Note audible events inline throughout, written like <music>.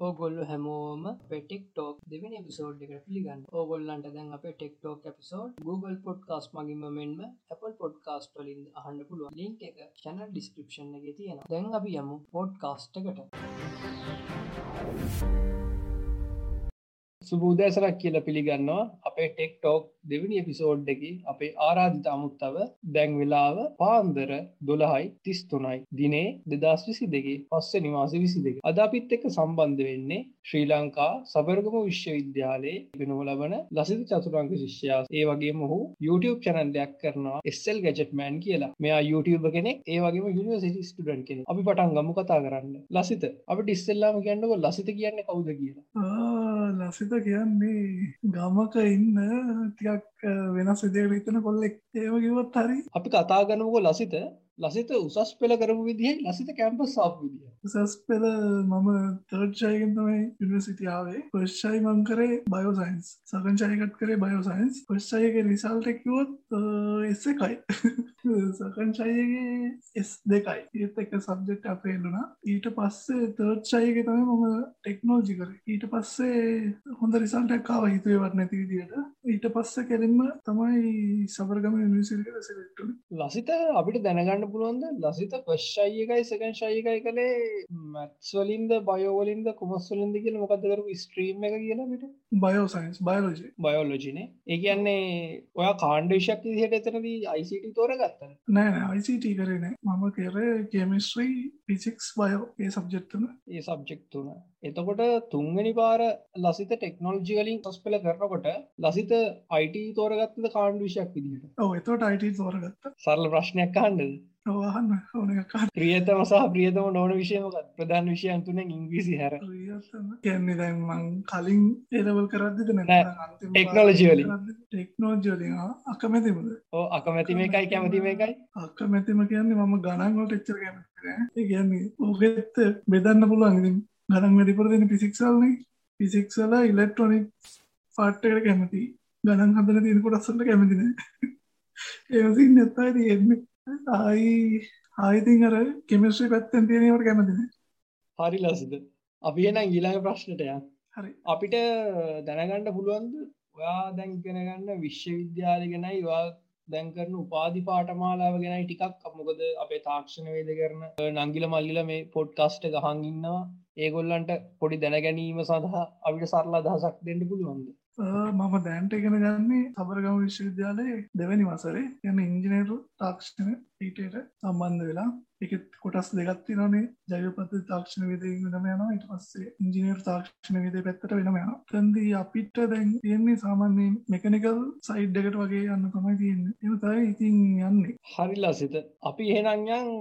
ඕගොල්ලු හැමෝම පෙටෙක් talk දෙවෙන episode එකට පිළිගන්න. ඕගොල්ලන්ට දැන් අප tech talk episode Google podcast මගින්ම මෙන්ම Apple පොඩ්කාස්ට වලින් අහන්න පුළුවන්. ලින්ක් එක චැනල් ඩිස්ක්‍රපෂන් එක තියෙන දැන් අපි යමු පොඩ්කාස්ට් එකට. සුබූදෑසරක් කියල පිළිගන්නවා. අපේ ටෙක් ටෝක් දෙවනි එපිසෝඩ් එක අපේ ආරාධිත අමුත්තව දැන් වෙලාව පාන්දර දොළහයි තිස් තුනයි දිනේ දෙදස් විසි දෙගේ පස්ස නිවාස විසි දෙක අදාපිත් එක්ක සම්බන්ධ වෙන්නේ ශ්‍රී ලංකා සබර්ගම විශ්වවිද්‍යාලයේ වෙනුව ලබන ලසිත චතුරංක ශිෂ්‍යයා. ඒ වගේ මොහු YouTube චැනල්ලයක් කරනවා එස්සල් ගැජට්මෑන් කියලා. මෙයා YouTube කෙනෙක් ඒ වගේ යනිවසිටි ස්ටඩන් කෙන අපි පටන් ගමු කතා කරන්න. ලසිත අපට ඉස්සෙල්ලාම කියන්නක ලසිත කියන්න කවුද කියලා? ලසිත කියන්නේ ගමක ඉන්න ටිකක් වෙනස් විදියට හිතන කොල්ලෙක්. ඒව කිවත් හරි. අපි කතා ගනමුක ලසිත ලසිත උසස් පෙළ කරපු විදිහ ලසිත කැම්පස් සාප් විදිහ. උසස් පෙළ මම තර්ජයගෙන් තමයි යුනිසිටියාවේ පශ්ෂයි මං කරේ බයෝසයින්ස් සකංචයකත් කරේ බයෝසයින්ස් පශ්ෂයගේ රිසල්ටෙක්වොත් එස්ස එකයි. <laughs> සකංචයගේ එස් දෙකයි. ඒත් එක සබ්ජෙක්් අපේල්ලුනා ඊට පස්සේ තර්ච්චයගේ තමයි මම ටෙක්නෝජි කර. ඊට පස්සේ හොඳ රිසල්ටක්කාව හිතුවේ වට නැති විදියට. ඊට පස්ස කෙරෙන්ම තමයි සබර්ගම නිසිල්ක සෙට්ට ලසිත අපිට දැනගන්න පුළුවන්ද? ලසිත පශ්ෂයි එකයි සකන් ශයකයි කළේ මැත්ස්වලින්ද බයෝවලින්ද කොමස්වලින්ද කියල මොකදකරු ස්ට්‍රීම් එක කියලට බයෝසයින්ස් බයෝලජි බයෝලෝජිනේ ඒ කියන්නේ ඔය කාණ්ඩේශක් දිහට එතනදී අයිසිට තෝර ගත්තන නෑ අයිසිට කරන මම කර කෙමිස්ත්‍රී පිසික්ස් බයෝ ඒ සබ්ජෙක්්තුන ඒ සබ්ජෙක්් තුන එතකොට තුන්ගනි පාර ලසිත ටෙක්නෝල්ජිකලින් තොස් පෙළ කරනකොට ලසිත අයිට තෝරගත්තද කාණ්ඩ විෂයක් විදිට එතෝට අයිට තෝරගත්ත. සරල ප්‍රශ්නයක් ඕන ප්‍රියතම සහ ප්‍රියතම නොන විෂයමක ප්‍රධාන විෂයන් තුන ඉංග්‍රීසි හැර. කියන්නේ දැන් මං කලින් ඒලවල් කරද්දිට ටෙක්නෝලජිවලි ටෙක්නෝජලිය අකමැතිමද? ඕ අකමැති මේකයි කැමති මේකයි අකමැතිම කියන්නේ මම ගණන්ගොට එච්චර කැමති කියන්නේ ඕගෙත්ත බෙදන්න පුළුවන් ගණන් වැඩිපුර දෙන පිසික්සල්න පිසික්සල ඉලෙක්ට්‍රොනික් පාට්ටකට කැමති. ගණන් හදන තියනකොට අස්සට කැමතින <laughs> ඒසින් නැත්තා තියෙන්නේ ආයි ආයිතින් අර කෙමිස්ට්‍රී පැත්තෙන් තියෙනවට කැමතින හරි ලසිද අපි එන ඊළඟ ප්‍රශ්නටය හරි. අපිට දැනගණ්ඩ පුළුවන්ද? ඔයා දැන් ඉගෙනගන්න විශ්වවිද්‍යාල ගෙනයි වා දැන් කරන උපාධි පාටමාලාව ගෙනයි ටිකක්. මොකද අපේ තාක්ෂණ වේද කරන නංගිල මල්ලිල මේ පොඩ්කාස්ට ගහඟඉන්නවා ඒගොල්ලන්ට පොඩි දැනගැනීම සඳහා අපිට සරලා දහසක් දෙන්න පුළුවන්ද? මම දැන්ට ඉගෙන ගන්නේ සබරගම විශ්වවිද්‍යාලයේ දෙවැනි වසරේ. යන ඉංජිනේරු තාක්ෂණ ඊටට සම්බන්ධ වෙලා. එක කොටස් දෙගත්ති නොනේ ජයපත තාක්ෂණ විදය වෙනම යනවා. ඉට පස්සේ ඉංජිනේර් තාක්ෂණ විදය පැත්තට වෙනම යන තැන්දී අපිට දැන් තියෙන්නේ සාමාන්‍යයෙන් මෙකනිකල් සයිඩ් එකට වගේ යන්න තමයි තියන්න. එම තයි ඉතින් යන්නේ. හරිලා සිත අපි එහෙනංයන්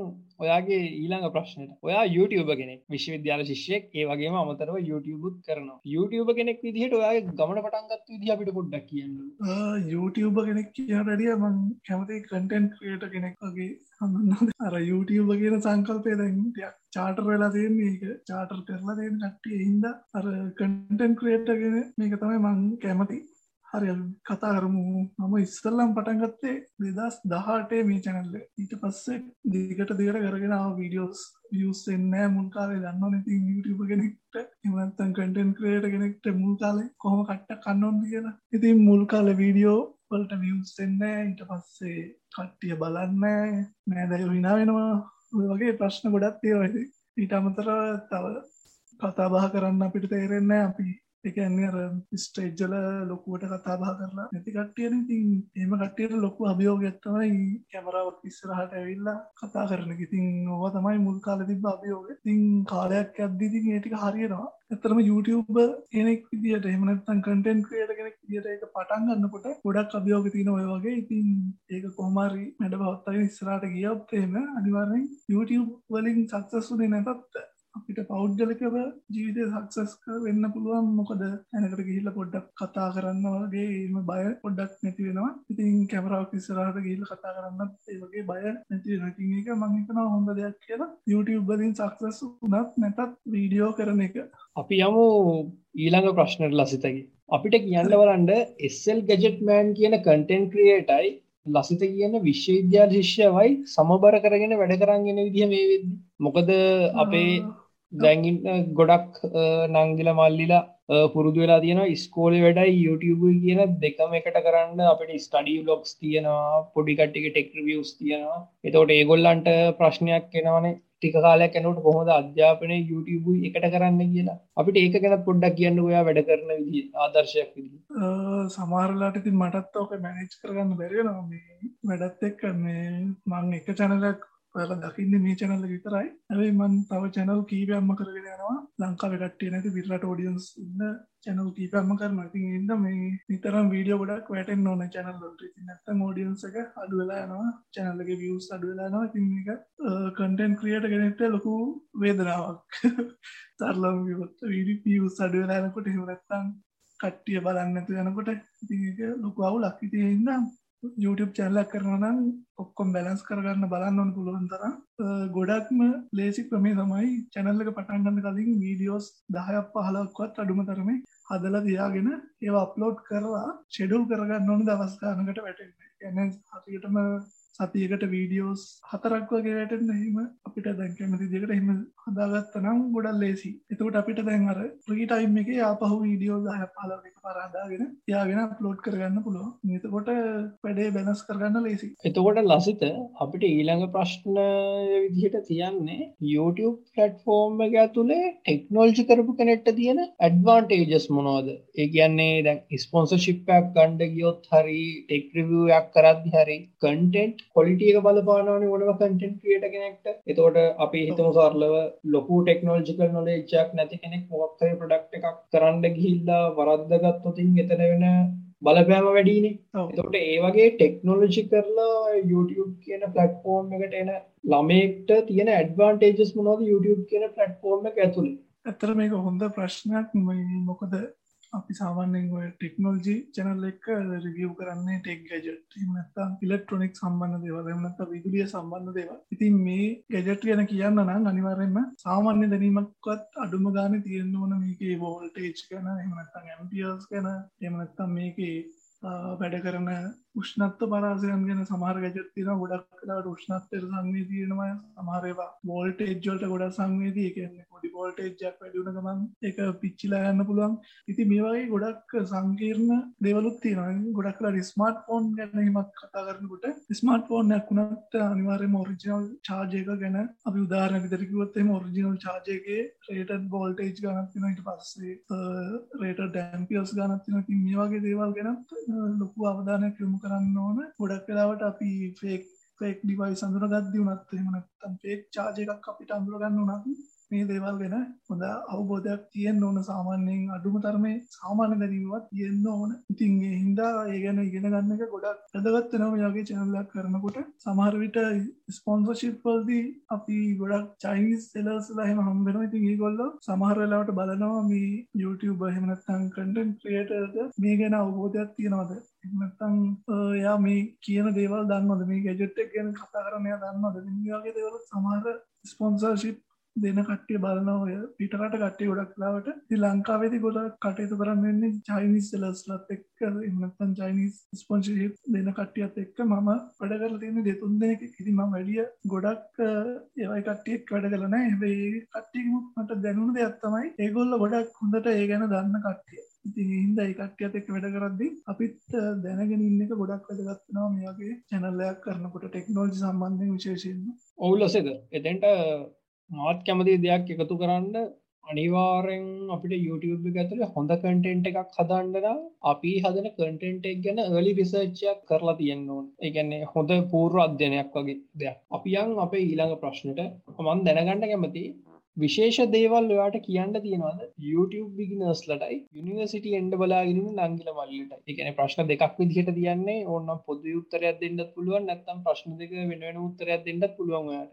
ඔයාගේ ඊළඟ ප්‍රශ්නයට. ඔයා YouTube කෙනෙක් විශ්වවිද්‍යාල ශිෂ්‍යයෙක් ඒ වගේම අමතරව YouTubeුත් කරනවා. YouTube කෙනෙක් විදිහට ඔයාගේ ගමන පටන්ගත් විදි අපිට පොඩ්ඩක් කියන්න. YouTube කෙනෙක් කියනටිය මං කැමති කටෙන්ට් ක්‍රියට කෙනෙක් වගේ හඳන්න අර YouTube කියන සංකල්පය දැන්ටයක් චාටර් වෙලා තියෙන්නේ. එක චාටර් කරලා තියෙන කට්ටිය හින්ද අර කටෙන්ට් ක්‍රියේටගෙන මේක තමයි මං කැමති. හරි කතා කරමු. මම ඉස්සල්ලම් පටන්ගත්තේ දෙදස් දහටේ මේ චැනල්ල ඊට පස්සේ දිගට දිගට කරගෙන වීඩියෝස් වියස් එන්නෑ මුල්කාලේ දන්න නැති YouTube කෙනෙක්ට එමත්තන් කටෙන් ක්‍රේට කෙනෙක්ට මුල් කාලේ කොහොම කට්ට කන්නොන්ද කියලා. ඉතින් මුල් කාල වීඩියෝ වලට වියස් එන්න ඊට පස්සේ කට්ටිය බලන්න නෑදැ විනා වෙනවා. වගේ ප්‍රශ්න ගොඩත් ඒවයිද ඊට අමතර තව කතා බහ කරන්න අපිට තේරෙන්න අපි එකන්නේ අර ස්ටේජ්ජල ලොකුවට කතා බා කරලා නැති කට්ටියන ඉතින් එම කට්ටියට ලොකු අභියෝගත්තමයි කැමරාවක් ඉස්සරහට ඇවිල්ලා කතා කරන ඉතින් ඕවා තමයි මුල් කාල තිබ අභියෝග තින් කාලයක් ඇද්දිතින් ඒටික හරියනවා. ඇතරම YouTube කෙනෙක් විදිට එමනත්තන් කටෙන් ක්‍රියට කෙනෙක් දිට එක පටන් ගන්නකොට ගොඩක් අභියෝග තින ඔය වගේ. ඉතින් ඒක කොහමාරි මැඩ බවත්තයි ඉස්සරට ගියොත්තේම අනිවාරෙන් YouTube වලින් සක්සස්ුනේ නැතත් අපිට පෞද්ගලකව ජීවිතය සක්සස්ක වෙන්න පුළුවන්. මොකද ඇනකට ගිහිල්ල පොඩ්ඩක් කතා කරන්න වගේ එම බය පොඩ්ඩක් නැති වෙනවා. ඉතින් කැමරාවක් ඉස්සරහට ගිහිල්ල කතා කරන්න ඒවගේ බය නැති නැති එක මංහිතන හොඳ දෙයක් කියලා. YouTube බලින් සක්සස් වනත් නැතත් වීඩියෝ කරන එක. අපි යමු ඊළඟ ප්‍රශ්නට ලසිතකි අපිට කියන්න වලන්ඩ එස්සල් ගැජෙට්මෑන් කියන කටෙන් ක්‍රියටයි ලසිත කියන විශ්වවිද්‍යාල ශිෂ්‍යවයි සමබර කරගෙන වැඩ කරන්න ගෙන විදිහ මේ වෙද මොකද අපේ දැගින් ගොඩක් නංගිල මල්ලිලා පුරුදු වෙලා තියෙන ස්කෝල වැඩයි YouTube කියන දෙකම එකට කරන්න අපට ස්ටඩී ලොක්ස් තියෙනවා පොඩිකට්ටික ටෙක්වියස් තියෙනවා. එතවට ඒගොල්ලන්ට ප්‍රශ්නයක් කෙනවනේ ටික කාලයක් කැනට කොහොද අධ්‍යාපනය YouTube එකට කරන්න කියලා. අපිට ඒක ගැන පොඩ්ඩක් කියන්න ඔයා වැඩ කරන විදි ආදර්ශයක් විදි සමාරලාට ඉතින් මටත් ඕක මැනේජ් කරගන්න බැරිෙනවා වැඩත් එක් මේ මං එක චැනලක් ඔයාල දකින්න මේ චැනල්ල විතරයි. ඇයි මන් තව චැනල් කීපයම්ම කරගෙන යනවා. ලංකාව කට්ටිය නැති විරට ෝඩියන්ස් ඉන්න චැනල් කීපයම්ම කරන ඉතින් ඉන්න මේ නිතරම් වීඩියෝ ගොඩක් වැටෙන් ඕන චැනල් ලොට නැත මෝඩියන්ස එක අඩු වෙලා යනවා. චැනල්ලගේ වියස් අඩු වෙලානවා ඉතින් එක කන්ටෙන්් ක්‍රියට ගෙනෙට ලොකු වේදනාවක්. <laughs> සරලම් වීඩි පියස් අඩු වෙලානකොට හෙමනැත්තන් කට්ටිය බලන්න ඇතු යනකොට ඉති ලොකු අවු ලක්කිතිය ඉන්නම් YouTube චැල්ලක් කරනනම් ඔක්කොම් බැලන්ස් කරගන්න බලන්න ඕන පුළුවන් තරම්. ගොඩක්ම ලේසි ක්‍රමේ තමයි චැනල්ලක පටන්ගන්න කලින් වීඩියෝස් දහයක් පහලක්වත් අඩුම තරමේ හදල දයාගෙන ඒවා අප්ලෝඩ් කරලා ෂෙඩුල් කරගන්න ඕන දවස්කානකට වැටෙන්නේ. එන හරියටම සතියකට වීඩියෝස් හතරක් වගේ වැටෙන් එහෙම අපිට දැන් කැමති දෙකට එහෙම හදාගත්ත නම් ගොඩල් ලේසි එතකට අපිට දැන් අර ප්‍රීටයිම් එක ආපහු වීඩියෝ දහ පාලක පරාදාගෙන යාගෙන ප්ලෝඩ් කරගන්න පුළුව නතකොට වැඩේ බැනස් කරගන්න ලේසි එතකොට ලසිත අපිට ඊළඟ ප්‍රශ්න විදිහට තියන්නේ YouTube පලට්ෆෝර්ම් එක ඇතුළේ ටෙක්නෝල්ජි කරපු කෙනෙට්ට තියෙන ඇඩ්වාන්ටේජස් මොනෝද ඒ කියන්නේ දැන් ස්පොන්සර්ශිප්පයක් ගණ්ඩ ගියොත් හරි ටෙක්රිවයක් කරද්දි හරි කන්ටෙන්ට් කොලිටියක බලපානවන ඕනම කටෙන්් ක්‍රියට කෙනෙක්ට. එතෝට අපි හිතම සරලව ලොකු ටෙක්නෝජිකල් නොලේච්චක් නැති කෙනෙක් මොක්කය ප්‍රඩක්් එකක් කරන්න ගිහිල්ලා වරද්දගත්තොතින් එතන වෙන බලපෑම වැඩීනේ එතකොට ඒ වගේ ටෙක්නෝලජි කරලා YouTube කියන පලට්ෆෝර්ම් එකට එන ළමෙක්ට තියෙන ඇඩ්වාන්ටේජස් මොනවද YouTube කියන පලට්ෆෝර්ම් එක ඇතුළේ ඇතර මේක හොඳ ප්‍රශ්නයක් මොකද අපි සාමාන්‍යෙන් ඔය ටෙක්නෝල්ජි චැනල් එක රිවියව් කරන්නේ ටෙක් ගැජට් මත්තා ඉලෙක්ට්‍රොනික් සම්බන්ධ දේවල්. එමනත්ත විදුලිය සම්බන්ධ දේව ඉතින් මේ ගැජට් කියන කියන්න නම් අනිවාරෙන්ම සාමාන්‍ය දැනීමක්වත් අඩුම ගාන තියෙන්න්න ඕන මේකේ වෝල්ටේජ් ගැන එමනත්තන් ඇම්පියස් ගැන එමනත්තම් මේකේ වැඩ කරන උෂ්නත්ව පරාසයන් ගැන සමහර ගැජත් තින ගොඩක් කලාට උෂ්නත්තර සංවේ තියෙනවා සමහරවා වෝල්ට එජ්ජොල්ට ගොඩ සංවේදී කියන්නේ පොඩි පෝල්ට එජ්ජක් වැඩුණ ගමන් එක පිච්චිලා යන්න පුළුවන්. ඉති මේවගේ ගොඩක් සංකීර්ණ දෙවලුත් තියෙන ගොඩක්ලා ස්මාර්ට් ෆෝන් ගැනීමක් කතා කරනකොට ස්මාර්ට් ෆෝන්යක් වුණත් අනිවාරය ෝරිජිනල් චාර්ජයක ගැන අපි උදාරණ විදරකිවත්තේ ෝරිජිනල් චාර්ජයගේ රේට බෝල්ටේජ් ගනත්තින ඉට පස්සේ රේට ඩැම්පියස් ගනත්තින මේ වගේ දේවල් ගැනත් ලොකු අවධානයක් යොමු කරන්න ඕන. ගොඩක් වෙලාවට අපි ෆේක් ෆෙක් ඩිවයි සඳර ගද්දි වනත් එමනත්තම් ෆේක් චාජ එකක් අපිට අඳුරගන්න වනත් මේ දේවල් ගැන හොඳ අවබෝධයක් තියෙන් ඕන සාමාන්‍යයෙන් අඩුම තරමේ සාමාන්‍ය දැරීමවත් තියෙන්න්න ඕන. ඉතින්ගේ හින්දා ඒ ගැන ඉගෙන ගන්න එක ගොඩක් ඇදගත්ත නම යාගේ චැනල්ලක් කරනකොට. සමහරවිට ස්පොන්සර්ශිප්වල්දී අපි ගොඩක් චයිනිස් සෙලස්ලා හෙම හම්බෙන ඉතින් ඒ ගොල්ල සමහරලාවට බලනවා මේ YouTube හෙමනත්තන් කටන් ක්‍රියටර්ද මේ ගැන අවබෝධයක් තියෙනවද? එමත්තං යා මේ කියන දේවල් දන්නවද? මේ ගැජෙට්ක් ගැන කතා කරනය දන්නවද? වගේ දේවල් සමහර ස්පොන්සර්ශිප් දෙන කට්ටිය බලන ඔය පිටකට කට්ටේ ගොඩක් ලාවට ති ලංකාවේති ගොඩ කටයුතු කරන්නන්නේ චයිනිස් සෙලස්ලත් එක්ක එන්නත්තන් චයිනිස් ස්පොන්ශිප් දෙන කට්ටියත් එක්ක මම වැඩ කරල තියෙන දෙතුන් දෙනෙක. ඉති ම වැඩිය ගොඩක් ඒවයි කට්ටියෙක් වැඩ කරන හැබයි කට්ටියමුත් මට දැනුණ දෙයක් තමයි ඒගොල්ල ගොඩක් හොඳට ඒ ගැන දන්න කට්ටිය. හින්ද ඒකට්ටියත් එක් වැඩ කරද්දි අපිත් දැනගෙන ඉන්න එක ගොඩක් වැදගත්නවා මේගේ චැනල්ලයක් කරනකොට ටෙක්නෝජි සම්බන්ධය විශේෂයෙන් ඔවුලසද එතැන්ට මාත් කැමති දෙයක් එකතු කරන්න අනිවාරෙන් අපිට YouTube ඇතුළ හොඳ කටෙන්ට් එකක් හදන්නලා අපි හදන කටෙන්ට් එක් ගැන එලි රිසර්ච්චයක් කරලා තියෙන්න්න ඕන්. ඒගැන්නේ හොඳ පූර්ව අධ්‍යනයක් වගේ දෙයක්. අපියන් අපේ ඊළඟ ප්‍රශ්නට මන් දැනගන්න කැමති විශේෂ දේවල් ඔයාට කියන්න තියෙනවද? YouTube බිගිනර්ස් ලටයි යනිවර්සිට එන්ඩ බලාගෙන නංගිල මල්ලට එකන ප්‍රශ්න දෙකක් විදිහට තියන්නේ ඔන්න පොද උත්තරයක් දෙන්නත් පුළුවන් නැත්තම් ප්‍රශ්න දෙක වෙන උත්තරයක් දෙන්නත් පුළුවන්ට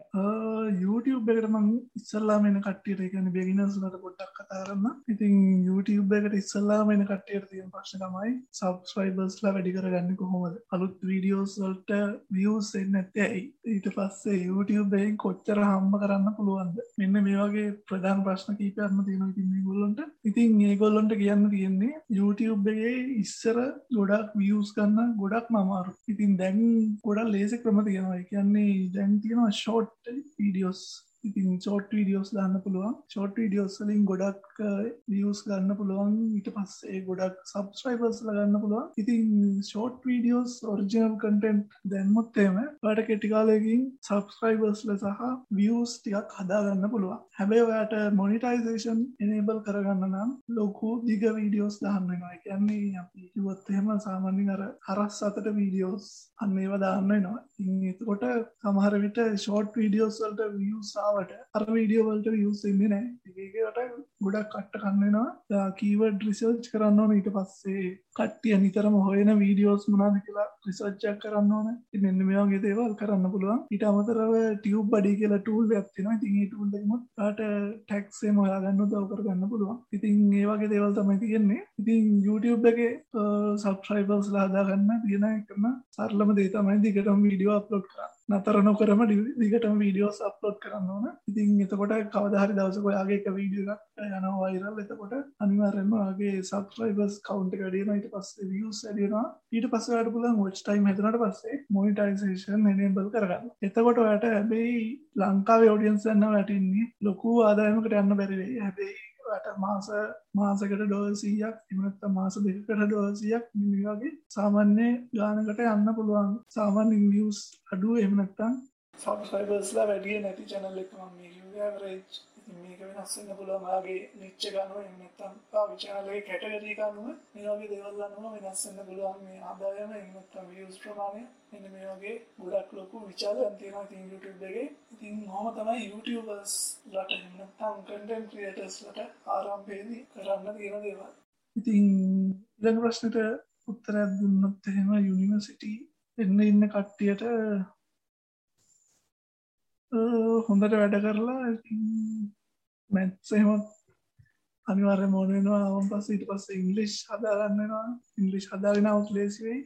YouTube එකටමං ඉස්සල්ලාමෙන කට්ටියට එකන බෙගිනස් ලට පොට්ටක් කතාරන්න ඉතින් YouTube එකට ඉස්සල්ලාමෙන කට්ටියට තියෙන ප්‍රශ්නකමයි සබස්්‍රයිබර්ස්ලා වැඩි කරගන්න කොහොමද? අලුත් වීඩියෝස් වල්ට වියස් එන්න ඇත්තේ ඇයි? ඊට පස්සේ YouTube එයින් කොච්චර හම්බ කරන්න පුළුවන්ද? මෙන්න මේ වගේ වගේ ප්‍රධාන ප්‍රශ්න කීපයක්ම තියෙන ඉතින් ගොල්ලොන්ට ඉතින් ඒගොල්ලොන්ට කියන්න තියෙන්නේ YouTubeගේ ඉස්සර ගොඩක් වියස් කන්න ගොඩක් මමාරු ඉතින් දැන් ගොඩක් ලේසි ක්‍රම තියෙනවා. කියන්නේ දැන් තියෙනවා ෂෝට් වීඩියෝස් ඉතින් චෝට් වීඩියෝස් දාන්න පුළුවන්. චෝට් වීඩියෝස්ලින් ගොඩක් වියස් ගන්න පුළුවන්. ඊට පස්සේ ගොඩක් සබස්්‍රයිබර්ස් ලගන්න පුළුවන්. ඉතින් ෂෝට් වීඩියෝස් ඔරිජිනල් කටෙන්ට් දැන්මොත්තේම පට කෙටිකාලකින් සබස්ක්‍රයිබර්ස්ල සහ වියස් ටිකක් හදාගන්න පුළුවන්. හැබැයි ඔයාට මොනිටයිසේෂන් එනේබල් කරගන්න නම් ලොකු දිග වීඩියෝස් දාන්නවා කියන්නේ අපි කිවොත්හෙම සාමාන්‍යින් අර හරස් අතට වීඩියෝස් අන්න ඒව දාන්න නවා එතකොට සමහර විට ෂෝට් වීඩියෝස් වලට වියසාාවට අර වීඩියෝවලට වියස් ඉන්න නෑ ඒකට ගොඩක් කට්ට කන්නෙනවා කීවඩ් රිසර්ච් කරන්න ඕන ඊට පස්සේ කට්ටිය නිතරම හොයන වීඩියෝස් මනාද කියලා රිසර්ච්චක් කරන්න ඕන. මෙන්න මේගේ දේවල් කරන්න පුළුවන්. ඊට අමතරව ටියව් බඩි කියලා ටූල් ඇත්තින ඉතින් ටූල්ලමුත් ට ටැක්සේ මොයාගන්න දව කරගන්න පුළුවන්. ඉතින් ඒවාගේ දේවල් තමයි තියෙන්නේ. ඉතින් YouTube එක සබ්‍රයිබර්ස් ලාදාගන්න තියෙන කරන සරලම දේ තමයි දිගටම වීඩියෝ අප්ලෝඩ් කරන්න. නතර නොකරම දිගටම වීඩියෝස් අප්ලෝඩ් කරන්න ඕන. ඉතින් එතකොට කවදහරි දවසක ඔයාගේ එක වීඩියෝ යන වයිරල් එතකොට අනිවාරෙන්ම වගේ සබස්්‍රයිබස් කවන්් කඩියන ඊට පස්සේ වියස් ඇඩියනවා ඊට පස්සට පුලන් ොච් ටයිම් හතනට පස්සේ මොනිටයිසේෂන් එනබල් කරගන්න. එතකොට ඔයට හැබැයි ලංකාව ෝඩියන්ස් යන්න වැටන්නේ ලොකු ආදායමකට යන්න බැරිවේ හැබැයි ට මාස මාසකට ඩෝසියක් එමනත්ත මාස දෙකට ඩෝසියක් වගේ සාමාන්‍ය ගානකට යන්න පුළුවන්. සාමාන්‍ය ඉංගියස් අඩුව එමනත්තන් සබස්යිබස්ලා වැඩිය නැති චැනල් එක රේච් මේක වෙනස්සන්න පුළුවන්ගේ නිච්ච ගනුව එමනත්තම් විචාලගේ කැටගරී ගනුව මේගේ දෙවල්ලන්නුව වෙනස්සන්න පුළුවන් මේ ආදායම එමනත්තම් වියස් ප්‍රමාණය. එන්න මේ වගේ ගොඩක් ලොකු විචාල අන්තියෙන තින් YouTubeගේ ඉතින් හොම තමයි YouTubers ලට එමනත්තම් කටන් ක්‍රියටස් ලට ආරම්පේදී කරන්න තියෙන දේවල්. ඉතින් ඉළඟ ප්‍රශ්නට උත්තරයක් දුන්නොත් එහෙම යුනිවර්සිටි එන්න ඉන්න කට්ටියට හොඳට වැඩ කරලා මැත්සේමත් අනිවාර්ය මෝනෙනවා අවම් පස්ස ඊට පස්ස ඉංගලිෂ් හදාගන්නවා ඉංගලිෂ් හදාගෙනවත් ලේසිවෙයි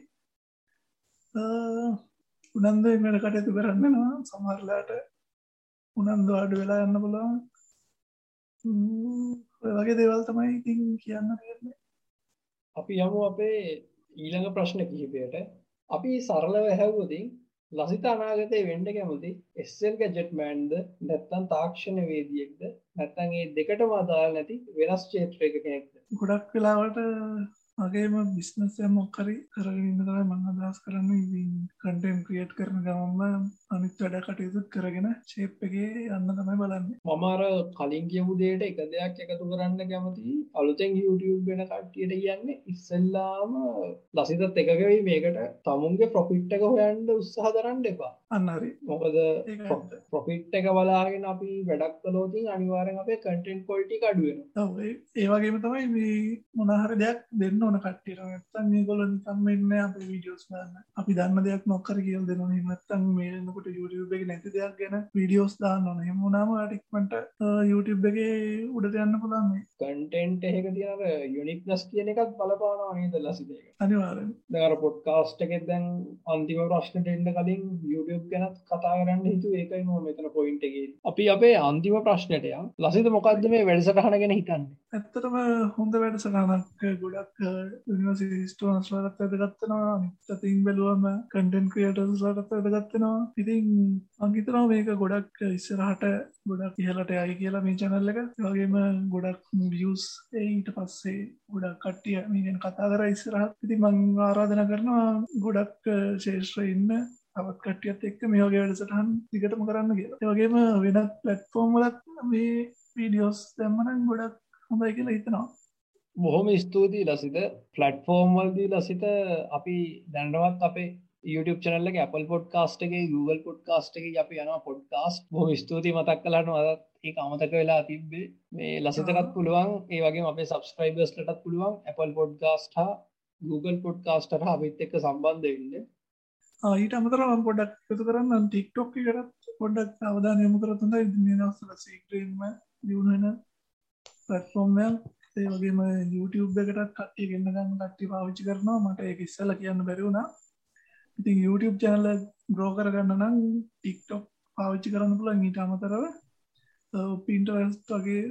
උනන්ද එමට කටයුතු කරන්නවා සමහරලාට උනන්දු අඩු වෙලා යන්න පුළුවන්. වගේ දේවල් තමයි ඉතින් කියන්න තියෙන්නේ අපි යමු අපේ ඊළඟ ප්‍රශ්න කිහිපයට. අපි සරලව හැව්වතින් ලසිත අනාගතය වෙන්ඩ කැමති එස්සල් ගැජෙට් මෑන්ද නැත්තන් තාක්ෂණ වේදියෙක්ද නැත්තන්ගේ දෙකට මදාල් නැති වෙනස් චේත්‍රයක කෙනෙක්ද? ගොඩක් වෙලාවට මගේම බිස්නසය මොක්කරි කරගන්න තමයි මං අදහස් කරන්න. කටෙන් ක්‍රියට් කරන ගමම අනිත් වැඩ කටයුතුත් කරගෙන ශේප්පගේ යන්න තමයි බලන්න. මමාර කලින් කියපු දේට එක දෙයක් එකතු කරන්න කැමති. අලුතෙන් YouTube වෙන කට්ටියට කියන්න ඉස්සල්ලාම ලසිතත් එකකවයි මේකට. තමුන්ගේ ප්‍රොෆිට් එක හොයන්ට උත්සාහ දරන්න එපා. අන්නරි මොකද ප්‍රොෆිට් එක බලාගෙන අපි වැඩක් කලෝතින් අනිවාරෙන් අපේ කටෙන්් කොල්ටි අඩුවෙන ඒවගේම තමයි මේ මොනහර දෙයක් දෙන්න ඕන කට්ටියට. නැත්තන් මේ ගොල නිකම් වෙන්න අප වීඩියෝස් ගන්න. අපි දන්න දෙයක් නොක්කර කියල් දෙන නත්තන් මේනකොට YouTube එක නැති දෙයක් ගැන වීඩියෝස් දාන්න ඕන හෙමුණම ටික්මට YouTube එක උඩට යන්න පුළන්නේ කටෙන්ට් එහෙක තියන යුනික් නස් කියන එකත් බලපානවා නේද ලසිදක අනිවාරෙන් දර පොඩ්කාස්ට එකෙත් දැන් අන්තිම ප්‍රශ්නට එන්න කලින් YouTube ගැනත් කතා කරන්න හිතු ඒකයි ම මෙතන පොයින්ටගේ අපි අපේ අන්තිම ප්‍රශ්නටය ලසිත මොකක්ද මේ වැඩසටහන ගැන හිතන්න? ඇත්තටම හොඳ වැඩසටහනක් ගොඩක් සිස්ටෝන්ස්ලටත් ඇදගත්තනවා අනිතතින් බැලුවම කටන් ක්‍රියටස්ලටත් ඇදගත්තනවා ඉතින් අංගිතනවා මේක ගොඩක් ඉස්සරහට ගොඩක් ඉහලට යයි කියලා මේ චැනල්ල එක. වගේම ගොඩක් වියස් ඊට පස්සේ ගොඩක් කට්ටිය මේගෙන් කතා කර ඉස්සරහත්. ඉති මං ආරාධන කරනවා ගොඩක් ශේෂ්‍ර ඉන්න තවත් කටියත් එක්ක මේ වගේ වැඩසටහන් දිගටම කරන්න කියලා. වගේම වෙනත් පලට්ෆෝර්ම්ලත් මේ වීඩියෝස් දැම්මන ගොඩක් හොඳයි කියලා හිතනවා. බොහොම ස්තුතියි ලසිත. ෆලට්ෆෝර්ම් වල්දී ලසිත අපි දැන්ඩවත් අපේ YouTube චනල්ල Apple පොඩ්කාස්ට එක Google පොඩ්කාස්ට එක අපි යනවා පොඩ්කාස්ට බොහම ස්තුති මතක් කලන්න අදත් ඒ අමතක වෙලා තිබ්බේ. මේ ලසිතකත් පුළුවන් ඒ වගේ අපේ සබස්ක්‍රයිබර්ස්ලටත් පුළුවන් Apple පොඩ්කාස්ට හා Google පොඩ්කාස්ට අපිත් එක්ක සම්බන්ධ වෙන්න. ඊට අමතර පොඩක් එකතු කරන්න ටික්ටොක් කරත් පොඩක් අවධානය යමුකරතුඳ දවසල සීක්‍රීම දියුණෙන පටෆෝර්ම්යක් ඒ වගේම YouTube එකටත් කට්ටිය ගන්න ගන්න කට්ටි පාවිච්චි කරනවා. මට ඒක ඉස්සල කියන්න බැරිවුණා ඉතින් YouTube චැනල ග්‍රෝ කරගන්න නම් ටික්ටොක් පාවිච්චි කරන්න පුළන් ඊට අමතරව. පින්ටරස් වගේ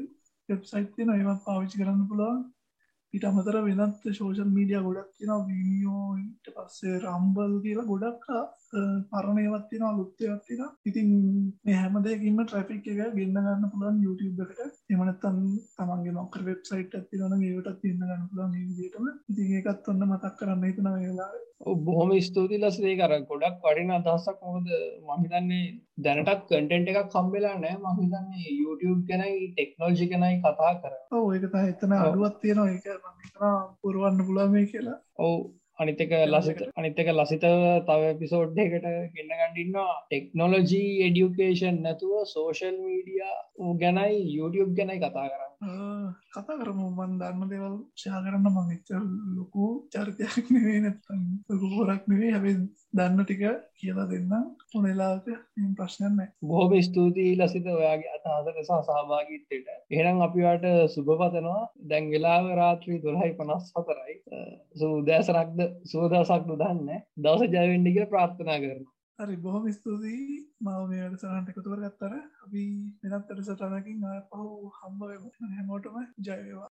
වෙබ්සයිට් තියෙන ඒවත් පාවිච්චි කරන්න පුළුවන්. පිට අමතර වෙනත් ශෝෂල් මීඩිය ගොඩක් තින වීනියෝට පස්සේ රම්බල් කියලා ගොඩක් පරණයවත් තින අලුත්තයක් තින ඉතින් හැමදකින්ම ට්‍රෆික් එක ගන්න ගන්න පුළන් YouTube එකට. එමනත්තන් තමන්ගේ නොකර වෙබ්සයිට් ඇතිවන ඒටත් ඉන්න ගන්න පුළන් විදිටම ඉතින් ඒකත් ඔන්න මතක් කරන්න හිතන වෙලා බොහොම ස්තුති ලස්සේ කර ගොඩක් වටින අදහසක්. මොකද මහිතන්නේ දැනටත් කටෙන්ට් එකක් කම්බෙලා නෑ මහිතන්නේ YouTube ගැනයි ටෙක්නෝජි ගැනයි කතා කර ඕ ඒක එතන අඩුවත් තියෙනවා. ඒක පුරුවන්න පුළාමේ කියලා. ඔවු අනිතක ලසිත අනිතක ලසිතව තව පිසෝඩ්ඩකට ගෙන්න්න ගඩින්නවා ටෙක්නොලොජී එඩියුකේෂන් නැතුව සෝෂල් මීඩිය ගැනයි YouTube ගැනයි කතා කරන්න. කතා කරම. මන් දන්න දෙවල් ශා කරන්න මංච ලොකු චරිතයක් නෙවේ නැත්තන් ලොකු හොරක් නෙවේ හැබ දන්න ටික කියලා දෙන්න හොනෙලාක ප්‍රශ්නයන්න බොහොම ස්තුතියි ලසිත ඔයාගේ අතහසක සහ සහභාගීත්තයට එහෙනම් අපිවාට සුභපතනවා දැන් වෙලාව රාත්‍රී දොරහයි පනස් හතරයි. සූදෑසරක්ද සුවදසක් නොදන්න දවස ජයවෙන්ඩික ප්‍රාර්ථනා කරන හරි බොහොම ස්තුතියි. මව මේට සරන්ට එකතුවර ගත්තර අපි වෙනත් අට සටනකින් පහු හම්බ හැමෝටම ජයවා